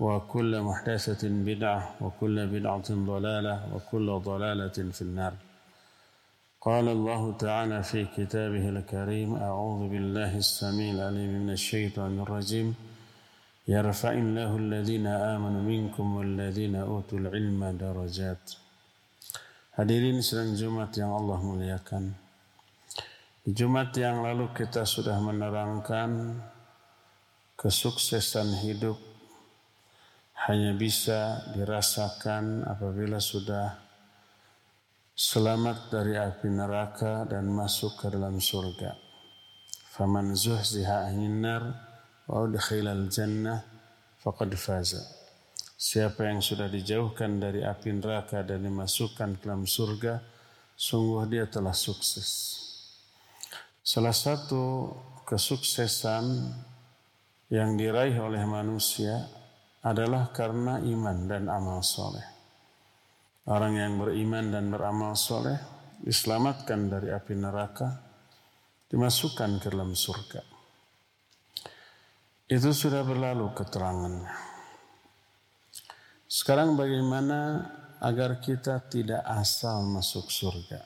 وكل محدثة بدعة وكل بدعة ضلالة وكل ضلالة في النار. قال الله تعالى في كتابه الكريم أعوذ بالله السميع العليم من الشيطان الرجيم. يرفع الله الذين آمنوا منكم والذين أوتوا العلم درجات. Hadirin sedang Jumat yang Allah muliakan. Di Jumat yang lalu kita sudah menerangkan kesuksesan hidup hanya bisa dirasakan apabila sudah selamat dari api neraka dan masuk ke dalam surga. Faman zuhziha nar wa udkhilal jannah faqad faza. Siapa yang sudah dijauhkan dari api neraka dan dimasukkan ke dalam surga, sungguh dia telah sukses. Salah satu kesuksesan yang diraih oleh manusia adalah karena iman dan amal soleh. Orang yang beriman dan beramal soleh diselamatkan dari api neraka, dimasukkan ke dalam surga. Itu sudah berlalu keterangannya. Sekarang bagaimana agar kita tidak asal masuk surga?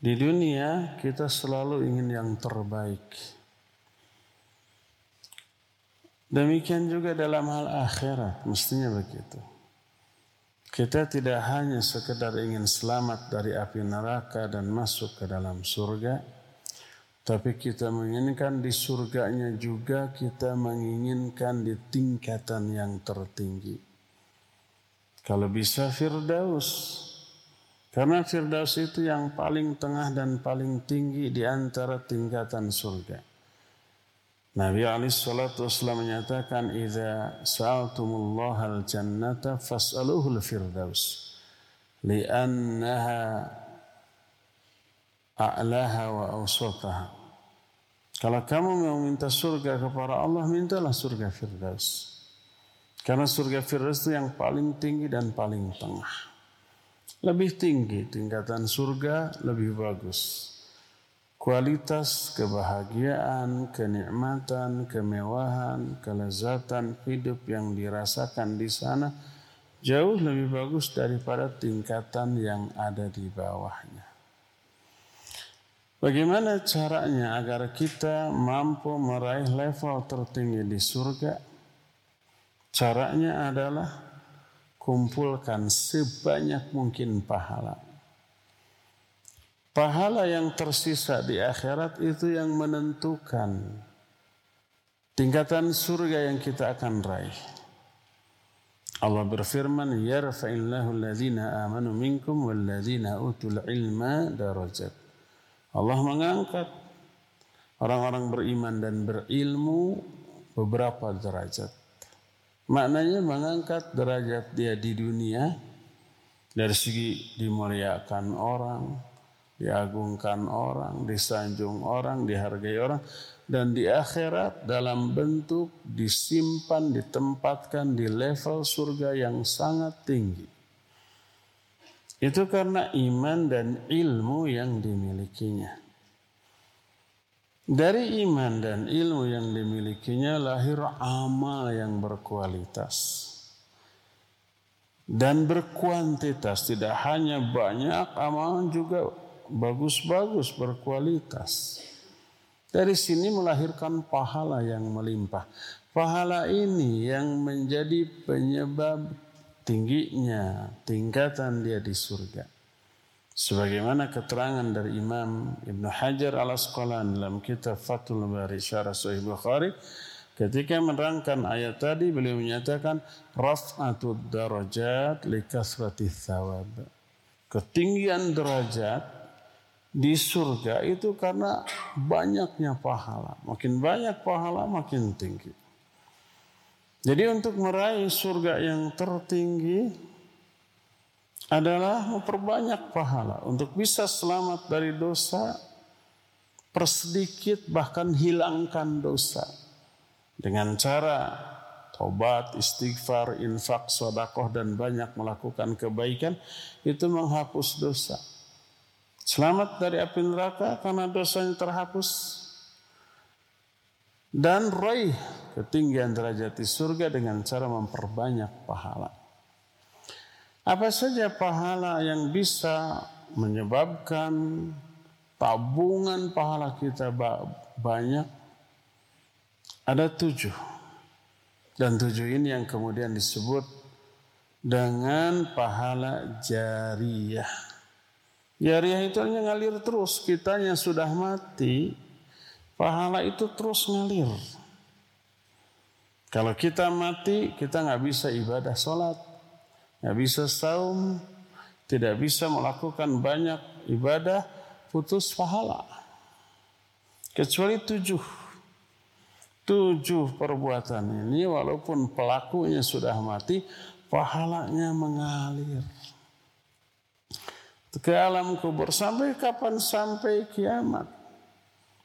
Di dunia kita selalu ingin yang terbaik Demikian juga dalam hal akhirat, mestinya begitu. Kita tidak hanya sekedar ingin selamat dari api neraka dan masuk ke dalam surga, tapi kita menginginkan di surganya juga kita menginginkan di tingkatan yang tertinggi. Kalau bisa Firdaus, karena Firdaus itu yang paling tengah dan paling tinggi di antara tingkatan surga. Nabi alaihi salatu wasallam menyatakan idza sa'altumullah al-jannata fas'aluhu al-firdaus li'annaha a'laha wa awsataha. Kalau kamu mau minta surga kepada Allah, mintalah surga Firdaus. Karena surga Firdaus itu yang paling tinggi dan paling tengah. Lebih tinggi tingkatan surga, lebih bagus kualitas kebahagiaan, kenikmatan, kemewahan, kelezatan hidup yang dirasakan di sana jauh lebih bagus daripada tingkatan yang ada di bawahnya. Bagaimana caranya agar kita mampu meraih level tertinggi di surga? Caranya adalah kumpulkan sebanyak mungkin pahala Pahala yang tersisa di akhirat itu yang menentukan tingkatan surga yang kita akan raih. Allah berfirman, "Yarfa'illahu alladhina amanu minkum walladhina utul ilma darajat." Allah mengangkat orang-orang beriman dan berilmu beberapa derajat. Maknanya mengangkat derajat dia di dunia dari segi dimuliakan orang, diagungkan orang, disanjung orang, dihargai orang, dan di akhirat dalam bentuk disimpan, ditempatkan di level surga yang sangat tinggi. Itu karena iman dan ilmu yang dimilikinya. Dari iman dan ilmu yang dimilikinya lahir amal yang berkualitas dan berkuantitas. Tidak hanya banyak, amalan juga bagus-bagus, berkualitas. Dari sini melahirkan pahala yang melimpah. Pahala ini yang menjadi penyebab tingginya tingkatan dia di surga. Sebagaimana keterangan dari Imam Ibn Hajar al Asqalan dalam kitab Fathul Bari Syarah Sahih Bukhari ketika menerangkan ayat tadi beliau menyatakan raf'atud darajat li kasrati thawab. Ketinggian derajat di surga itu karena banyaknya pahala. Makin banyak pahala makin tinggi. Jadi untuk meraih surga yang tertinggi adalah memperbanyak pahala. Untuk bisa selamat dari dosa, persedikit bahkan hilangkan dosa. Dengan cara tobat, istighfar, infak, sodakoh, dan banyak melakukan kebaikan, itu menghapus dosa. Selamat dari api neraka karena dosanya terhapus. Dan raih ketinggian derajat di surga dengan cara memperbanyak pahala. Apa saja pahala yang bisa menyebabkan tabungan pahala kita banyak? Ada tujuh. Dan tujuh ini yang kemudian disebut dengan pahala jariyah. Jariah itu hanya ngalir terus. Kita yang sudah mati, pahala itu terus ngalir. Kalau kita mati, kita nggak bisa ibadah sholat, nggak bisa saum, tidak bisa melakukan banyak ibadah, putus pahala. Kecuali tujuh. Tujuh perbuatan ini walaupun pelakunya sudah mati, pahalanya mengalir ke alam kubur sampai kapan sampai kiamat.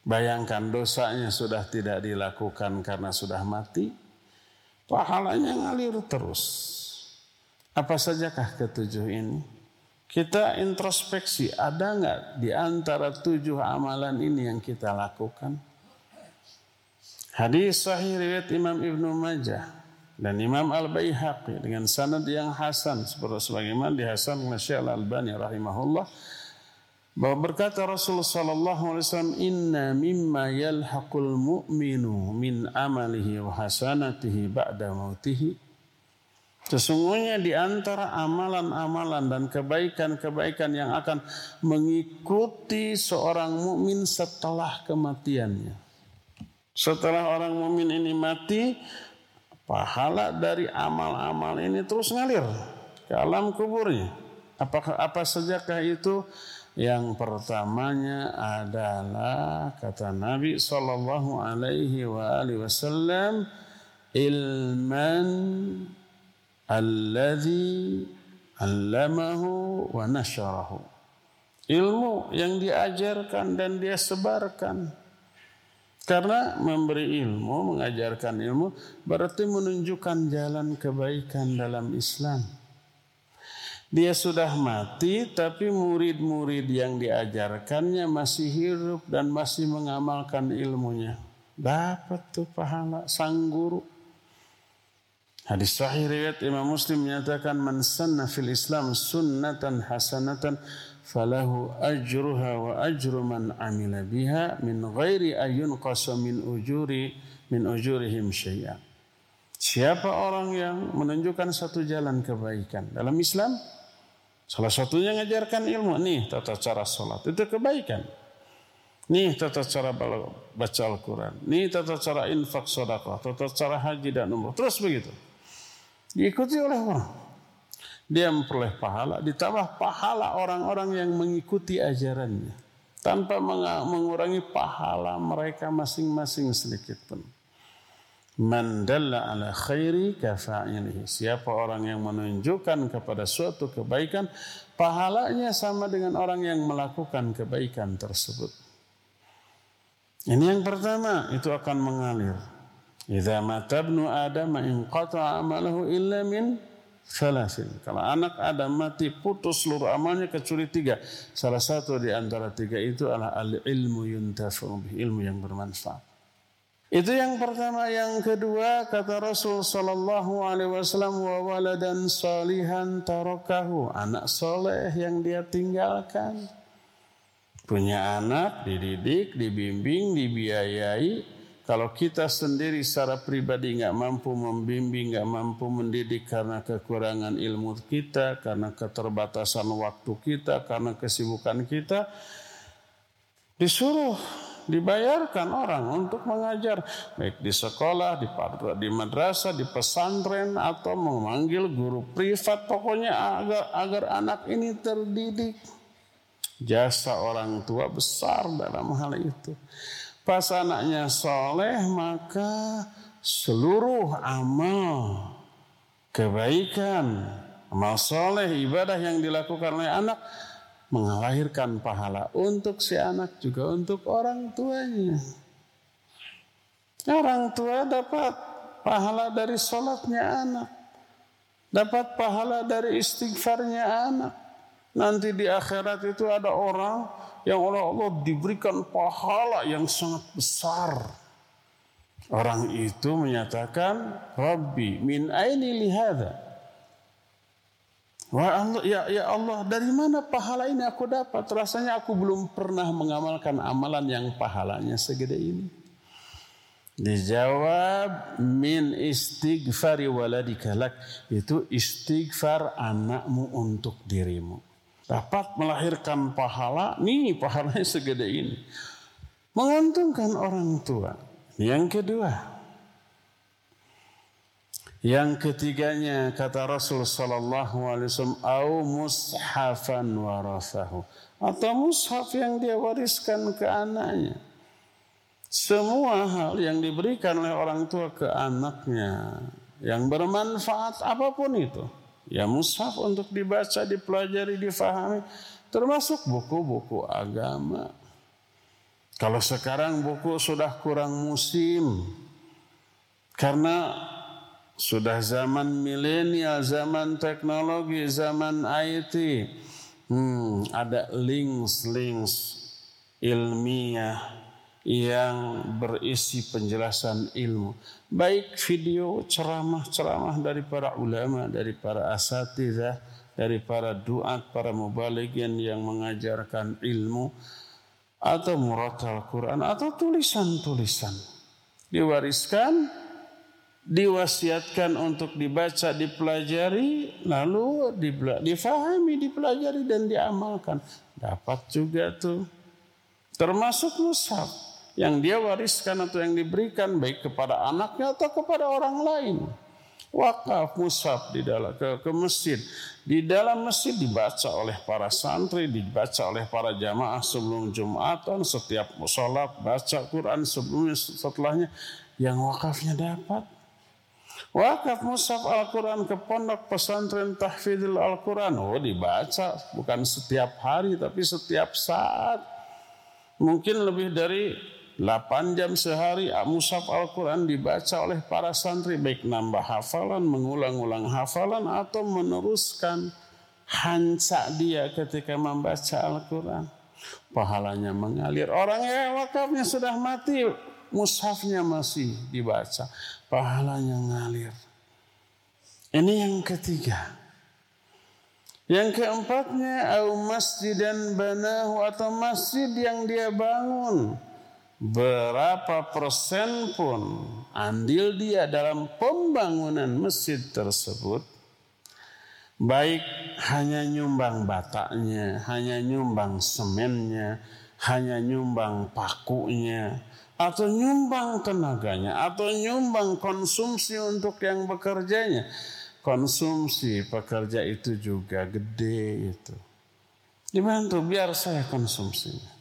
Bayangkan dosanya sudah tidak dilakukan karena sudah mati, pahalanya ngalir terus. Apa sajakah ketujuh ini? Kita introspeksi, ada nggak di antara tujuh amalan ini yang kita lakukan? Hadis sahih riwayat Imam Ibnu Majah dan Imam Al-Baihaqi dengan sanad yang hasan seperti sebagaimana dihasan oleh Syekh Al-Albani rahimahullah bahwa berkata Rasulullah sallallahu alaihi wasallam inna mimma yalhaqul mu'minu min amalihi wa hasanatihi ba'da mautihi Sesungguhnya di antara amalan-amalan dan kebaikan-kebaikan yang akan mengikuti seorang mukmin setelah kematiannya. Setelah orang mukmin ini mati, Pahala dari amal-amal ini terus ngalir ke alam kuburnya. Apakah apa sajakah itu? Yang pertamanya adalah kata Nabi Shallallahu Alaihi Wasallam ilman alladhi allamahu wa nasharahu. Ilmu yang diajarkan dan dia sebarkan karena memberi ilmu, mengajarkan ilmu berarti menunjukkan jalan kebaikan dalam Islam. Dia sudah mati tapi murid-murid yang diajarkannya masih hidup dan masih mengamalkan ilmunya. Dapat tuh pahala sang guru. Hadis sahih riwayat Imam Muslim menyatakan man sanna fil Islam sunnatan hasanatan falahu ajruha wa ajru man amila biha min ghairi qasa min ujuri min ujurihim syai'a. Siapa orang yang menunjukkan satu jalan kebaikan dalam Islam? Salah satunya mengajarkan ilmu. Nih tata cara sholat. Itu kebaikan. Nih tata cara baca Al-Quran. Nih tata cara infak sodakah. Tata cara haji dan umrah. Terus begitu. Diikuti oleh orang dia memperoleh pahala ditambah pahala orang-orang yang mengikuti ajarannya tanpa mengurangi pahala mereka masing-masing sedikit pun. Man dalla ala khairi kafa'ilihi. Siapa orang yang menunjukkan kepada suatu kebaikan, pahalanya sama dengan orang yang melakukan kebaikan tersebut. Ini yang pertama, itu akan mengalir. Idza mata ibnu Adam in qata'a amalahu illa min salasin. Kalau anak Adam mati putus seluruh amalnya kecuali tiga. Salah satu di antara tiga itu adalah al-ilmu yuntafa'u ilmu yang bermanfaat. Itu yang pertama, yang kedua kata Rasul sallallahu alaihi wasallam wa waladan salihan tarakahu, anak soleh yang dia tinggalkan. Punya anak, dididik, dibimbing, dibiayai, kalau kita sendiri secara pribadi nggak mampu membimbing, nggak mampu mendidik karena kekurangan ilmu kita, karena keterbatasan waktu kita, karena kesibukan kita, disuruh dibayarkan orang untuk mengajar baik di sekolah, di di madrasah, di pesantren atau memanggil guru privat pokoknya agar agar anak ini terdidik. Jasa orang tua besar dalam hal itu. Pas anaknya soleh maka seluruh amal kebaikan, amal soleh, ibadah yang dilakukan oleh anak mengalahirkan pahala untuk si anak juga untuk orang tuanya. Orang tua dapat pahala dari sholatnya anak. Dapat pahala dari istighfarnya anak. Nanti di akhirat itu ada orang yang oleh Allah diberikan pahala yang sangat besar. Orang itu menyatakan, Rabbi min aini lihada. Wah Allah, ya, ya Allah, dari mana pahala ini aku dapat? Rasanya aku belum pernah mengamalkan amalan yang pahalanya segede ini. Dijawab min istighfari waladika lak. Itu istighfar anakmu untuk dirimu dapat melahirkan pahala, nih pahalanya segede ini. Menguntungkan orang tua. Yang kedua, yang ketiganya kata Rasul sallallahu alaihi wasallam au mushafan warasahu atau mushaf yang dia wariskan ke anaknya. Semua hal yang diberikan oleh orang tua ke anaknya yang bermanfaat apa pun itu Ya mushaf untuk dibaca, dipelajari, difahami. Termasuk buku-buku agama. Kalau sekarang buku sudah kurang musim. Karena sudah zaman milenial, zaman teknologi, zaman IT. Hmm, ada links-links ilmiah yang berisi penjelasan ilmu. Baik video ceramah-ceramah dari para ulama, dari para asatidah, dari para duat, para mubalikin yang mengajarkan ilmu, atau muratal Quran, atau tulisan-tulisan. Diwariskan, diwasiatkan untuk dibaca, dipelajari, lalu difahami, dipelajari, dan diamalkan. Dapat juga tuh. Termasuk mushaf yang dia wariskan atau yang diberikan baik kepada anaknya atau kepada orang lain. Wakaf musab di dalam ke, ke masjid. Di dalam masjid dibaca oleh para santri, dibaca oleh para jamaah sebelum Jumatan, setiap sholat baca Quran sebelumnya setelahnya yang wakafnya dapat. Wakaf musaf Al-Quran ke pondok pesantren tahfidil Al-Quran. Oh dibaca bukan setiap hari tapi setiap saat. Mungkin lebih dari 8 jam sehari musaf Al-Quran dibaca oleh para santri baik nambah hafalan, mengulang-ulang hafalan atau meneruskan hanca dia ketika membaca Al-Quran. Pahalanya mengalir. Orang yang wakafnya sudah mati, mushafnya masih dibaca. Pahalanya ngalir. Ini yang ketiga. Yang keempatnya, au masjidan banahu atau masjid yang dia bangun berapa persen pun andil dia dalam pembangunan masjid tersebut baik hanya nyumbang bataknya, hanya nyumbang semennya, hanya nyumbang pakunya, atau nyumbang tenaganya, atau nyumbang konsumsi untuk yang bekerjanya. Konsumsi pekerja itu juga gede itu. Dibantu biar saya konsumsinya.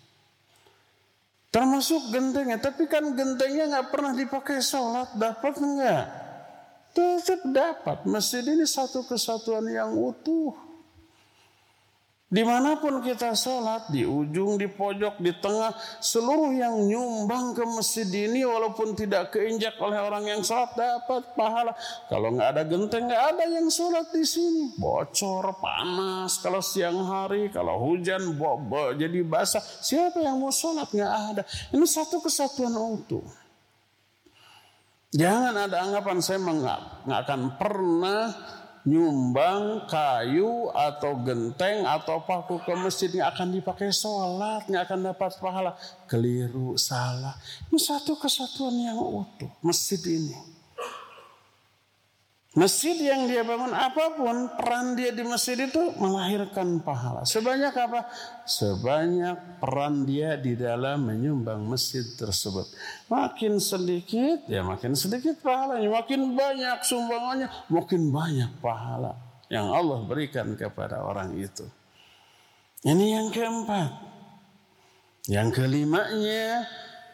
Termasuk gentengnya. Tapi kan gentengnya nggak pernah dipakai sholat. Dapat nggak? Tetap dapat. Masjid ini satu kesatuan yang utuh. Di mana pun kita sholat, di ujung, di pojok, di tengah, seluruh yang nyumbang ke masjid ini walaupun tidak keinjak oleh orang yang sholat dapat pahala. Kalau nggak ada genteng, nggak ada yang sholat di sini. Bocor, panas, kalau siang hari, kalau hujan, bo bo jadi basah. Siapa yang mau sholat? Nggak ada. Ini satu kesatuan utuh. Jangan ada anggapan saya nggak akan pernah nyumbang kayu atau genteng atau paku ke masjid yang akan dipakai sholat, yang akan dapat pahala. Keliru, salah. Ini satu kesatuan yang utuh. Masjid ini. Masjid yang dia bangun apa pun peran dia di masjid itu melahirkan pahala. Sebanyak apa? Sebanyak peran dia di dalam menyumbang masjid tersebut. Makin sedikit ya makin sedikit pahalanya, makin banyak sumbangannya, makin banyak pahala yang Allah berikan kepada orang itu. Ini yang keempat. Yang kelimanya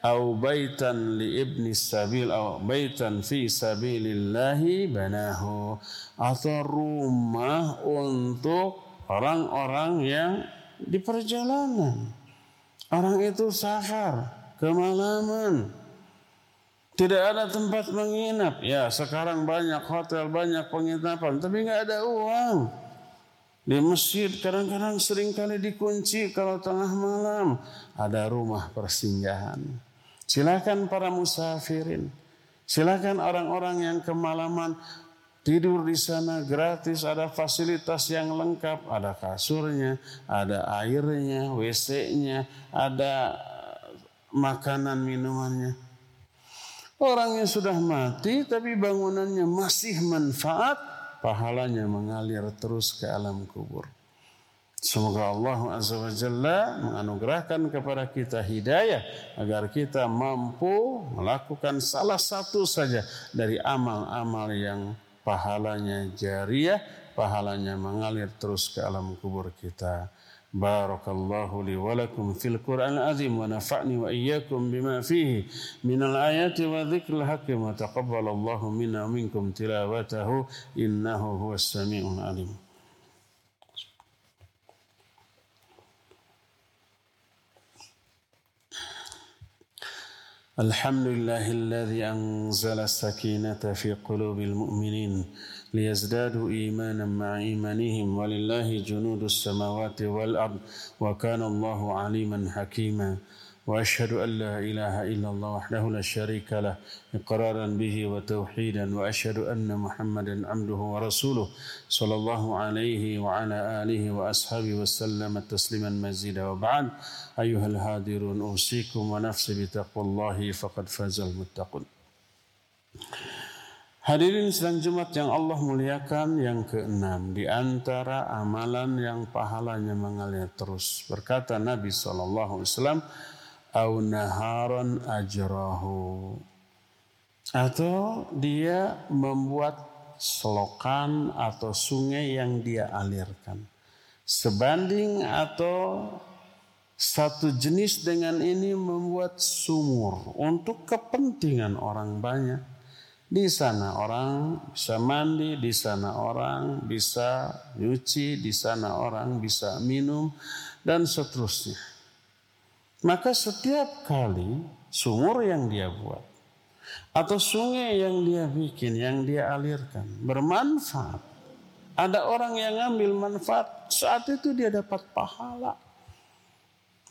au baitan li ibni sabil au baitan fi sabilillahi banahu. Atau rumah untuk orang-orang yang di perjalanan. Orang itu safar kemalaman. Tidak ada tempat menginap. Ya sekarang banyak hotel banyak penginapan tapi nggak ada uang. Di masjid kadang-kadang sering kali dikunci kalau tengah malam. Ada rumah persinggahan Silakan para musafirin. Silakan orang-orang yang kemalaman tidur di sana gratis, ada fasilitas yang lengkap, ada kasurnya, ada airnya, WC-nya, ada makanan minumannya. Orang yang sudah mati tapi bangunannya masih manfaat, pahalanya mengalir terus ke alam kubur. Semoga Allah Azza wa Jalla menganugerahkan kepada kita hidayah agar kita mampu melakukan salah satu saja dari amal-amal yang pahalanya jariah, pahalanya mengalir terus ke alam kubur kita. Barakallahu li wa lakum fil Qur'an azim wa nafa'ni wa iyyakum bima fihi minal ayati wa dzikril hakim wa taqabbalallahu minna minkum tilawatahu innahu huwas samiul alim. الحمد لله الذي أنزل السكينة في قلوب المؤمنين ليزدادوا إيمانا مع إيمانهم ولله جنود السماوات والأرض وكان الله عليما حكيما. وأشهد أن لا إله إلا الله وحده لا شريك له إقرارا به وتوحيدا وأشهد أن محمدا عبده ورسوله صلى الله عليه وعلى آله وأصحابه وسلم تسليما مزيدا. وبعد أيها الهادرون أوصيكم ونفسي بتقوى الله فقد فاز المتقون. Hadirin sedang Jumat yang Allah muliakan yang keenam. Di antara amalan yang pahalanya mengalir terus. Berkata Nabi SAW au naharan ajrahu. Atau dia membuat selokan atau sungai yang dia alirkan. Sebanding atau satu jenis dengan ini membuat sumur untuk kepentingan orang banyak. Di sana orang bisa mandi, di sana orang bisa nyuci, di sana orang bisa minum, dan seterusnya. Maka setiap kali sumur yang dia buat atau sungai yang dia bikin, yang dia alirkan bermanfaat. Ada orang yang ngambil manfaat, saat itu dia dapat pahala.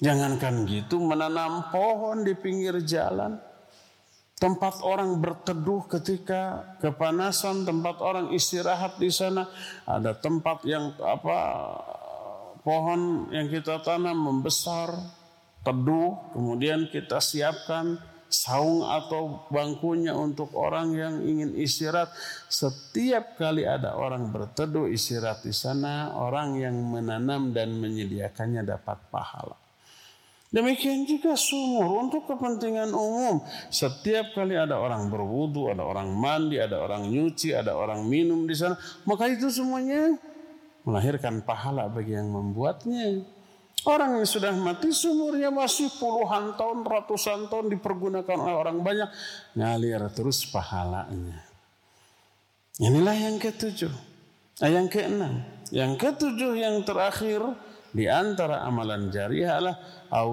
Jangankan gitu menanam pohon di pinggir jalan. Tempat orang berteduh ketika kepanasan, tempat orang istirahat di sana. Ada tempat yang apa pohon yang kita tanam membesar, teduh, kemudian kita siapkan saung atau bangkunya untuk orang yang ingin istirahat. Setiap kali ada orang berteduh istirahat di sana, orang yang menanam dan menyediakannya dapat pahala. Demikian juga sumur untuk kepentingan umum. Setiap kali ada orang berwudu, ada orang mandi, ada orang nyuci, ada orang minum di sana, maka itu semuanya melahirkan pahala bagi yang membuatnya. Orang yang sudah mati sumurnya masih puluhan tahun, ratusan tahun dipergunakan oleh orang banyak. Ngalir terus pahalanya. Inilah yang ketujuh. Nah, yang keenam. Yang ketujuh yang terakhir di antara amalan jariah adalah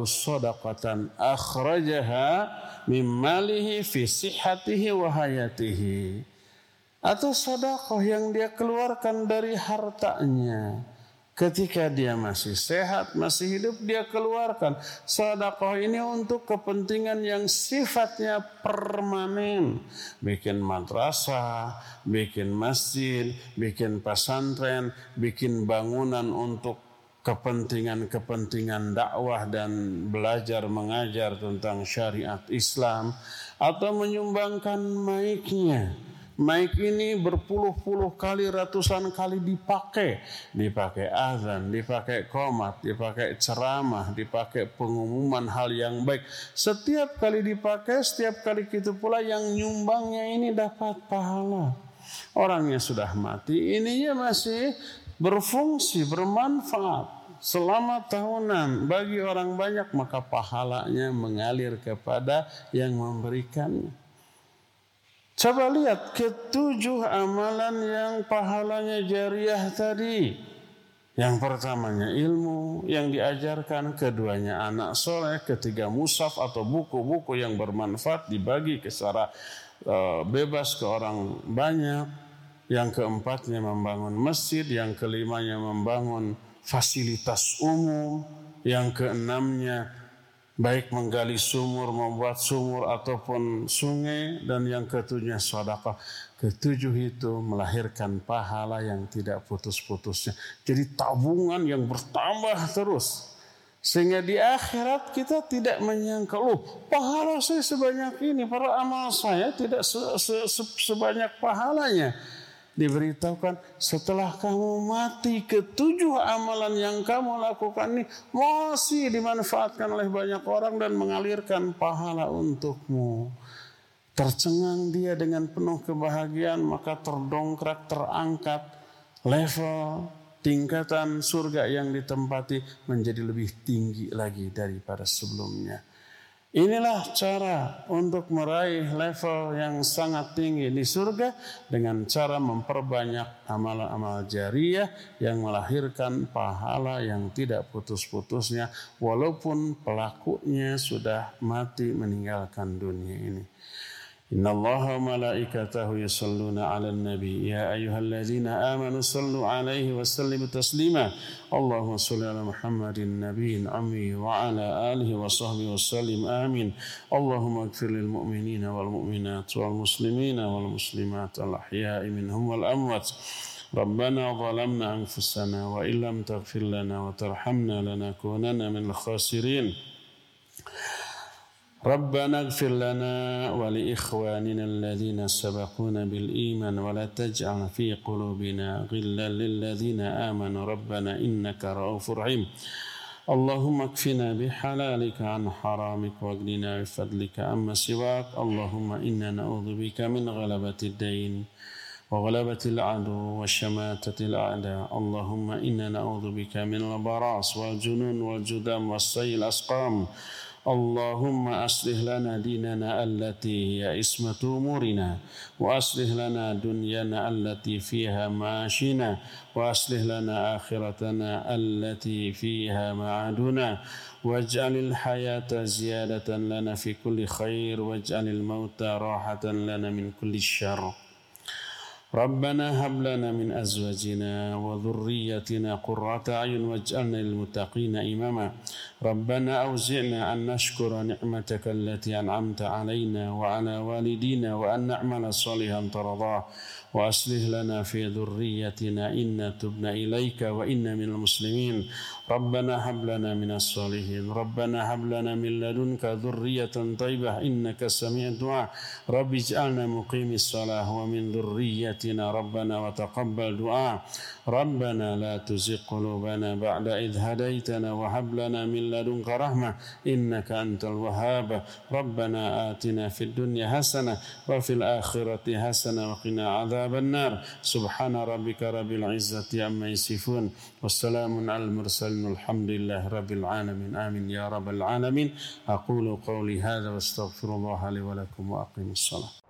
sadaqatan akhrajaha min malihi fi sihhatihi wa hayatihi atau sedekah yang dia keluarkan dari hartanya Ketika dia masih sehat, masih hidup, dia keluarkan. Sedekah ini untuk kepentingan yang sifatnya permanen. Bikin madrasah, bikin masjid, bikin pesantren, bikin bangunan untuk kepentingan-kepentingan dakwah dan belajar mengajar tentang syariat Islam atau menyumbangkan maiknya Mic ini berpuluh-puluh kali, ratusan kali dipakai. Dipakai azan, dipakai komat, dipakai ceramah, dipakai pengumuman hal yang baik. Setiap kali dipakai, setiap kali itu pula yang nyumbangnya ini dapat pahala. Orangnya sudah mati, ininya masih berfungsi, bermanfaat selama tahunan bagi orang banyak maka pahalanya mengalir kepada yang memberikannya. Coba lihat ketujuh amalan yang pahalanya jariah tadi. Yang pertamanya ilmu yang diajarkan, keduanya anak soleh, ketiga musaf atau buku-buku yang bermanfaat dibagi ke secara uh, bebas ke orang banyak. Yang keempatnya membangun masjid, yang kelimanya membangun fasilitas umum, yang keenamnya baik menggali sumur, membuat sumur ataupun sungai dan yang ketujuhnya sedekah. Ketujuh itu melahirkan pahala yang tidak putus-putusnya. Jadi tabungan yang bertambah terus. Sehingga di akhirat kita tidak menyangka, loh pahala saya sebanyak ini, para amal saya tidak se -se -se sebanyak pahalanya diberitahukan setelah kamu mati ketujuh amalan yang kamu lakukan ini masih dimanfaatkan oleh banyak orang dan mengalirkan pahala untukmu. Tercengang dia dengan penuh kebahagiaan maka terdongkrak terangkat level tingkatan surga yang ditempati menjadi lebih tinggi lagi daripada sebelumnya. Inilah cara untuk meraih level yang sangat tinggi di surga dengan cara memperbanyak amal-amal jariah yang melahirkan pahala yang tidak putus-putusnya walaupun pelakunya sudah mati meninggalkan dunia ini. إن الله وملائكته يصلون على النبي. يا أيها الذين آمنوا صلوا عليه وسلموا تسليما. اللهم صل على محمد النبي الأمي وعلى آله وصحبه وسلم. آمين. اللهم اغفر للمؤمنين والمؤمنات والمسلمين والمسلمات الأحياء منهم والأموات. ربنا ظلمنا أنفسنا وإن لم تغفر لنا وترحمنا لنكونن من الخاسرين. ربنا اغفر لنا ولإخواننا الذين سبقونا بالإيمان ولا تجعل في قلوبنا غلا للذين آمنوا. ربنا إنك رؤوف رحيم. اللهم اكفنا بحلالك عن حرامك واغننا بفضلك أما سواك. اللهم إنا نعوذ بك من غلبة الدين وغلبة العدو وشماتة الأعداء. اللهم إنا نعوذ بك من البراس والجنون والجدام والسيل الأسقام. اللهم أصلح لنا ديننا التي هي اسمة أمورنا وأصلح لنا دنيانا التي فيها معاشنا وأصلح لنا آخرتنا التي فيها معادنا. واجعل الحياة زيادة لنا في كل خير واجعل الموت راحة لنا من كل شر. ربنا هب لنا من أزواجنا وذريتنا قرة أعين واجعلنا للمتقين إماما. ربنا أوزعنا أن نشكر نعمتك التي أنعمت علينا وعلى والدينا وأن نعمل صالحا ترضاه وأصلح لنا في ذريتنا إنا تبنا إليك وإنا من المسلمين. ربنا هب لنا من الصالحين. ربنا هب لنا من لدنك ذرية طيبة. إنك سميع الدعاء. رب اجعلنا مقيم الصلاة ومن ذريتنا. ربنا وتقبل دعاء. ربنا لا تزغ قلوبنا بعد إذ هديتنا وهب لنا من لدنك رحمة إنك أنت الوهاب. ربنا آتنا في الدنيا حسنة وفي الآخرة حسنة وقنا عذاب النار. سبحان ربك رب العزة عما يصفون والسلام على المرسلين الحمد لله رب العالمين. آمين يا رب العالمين. أقول قولي هذا واستغفر الله لي ولكم وأقيم الصلاة.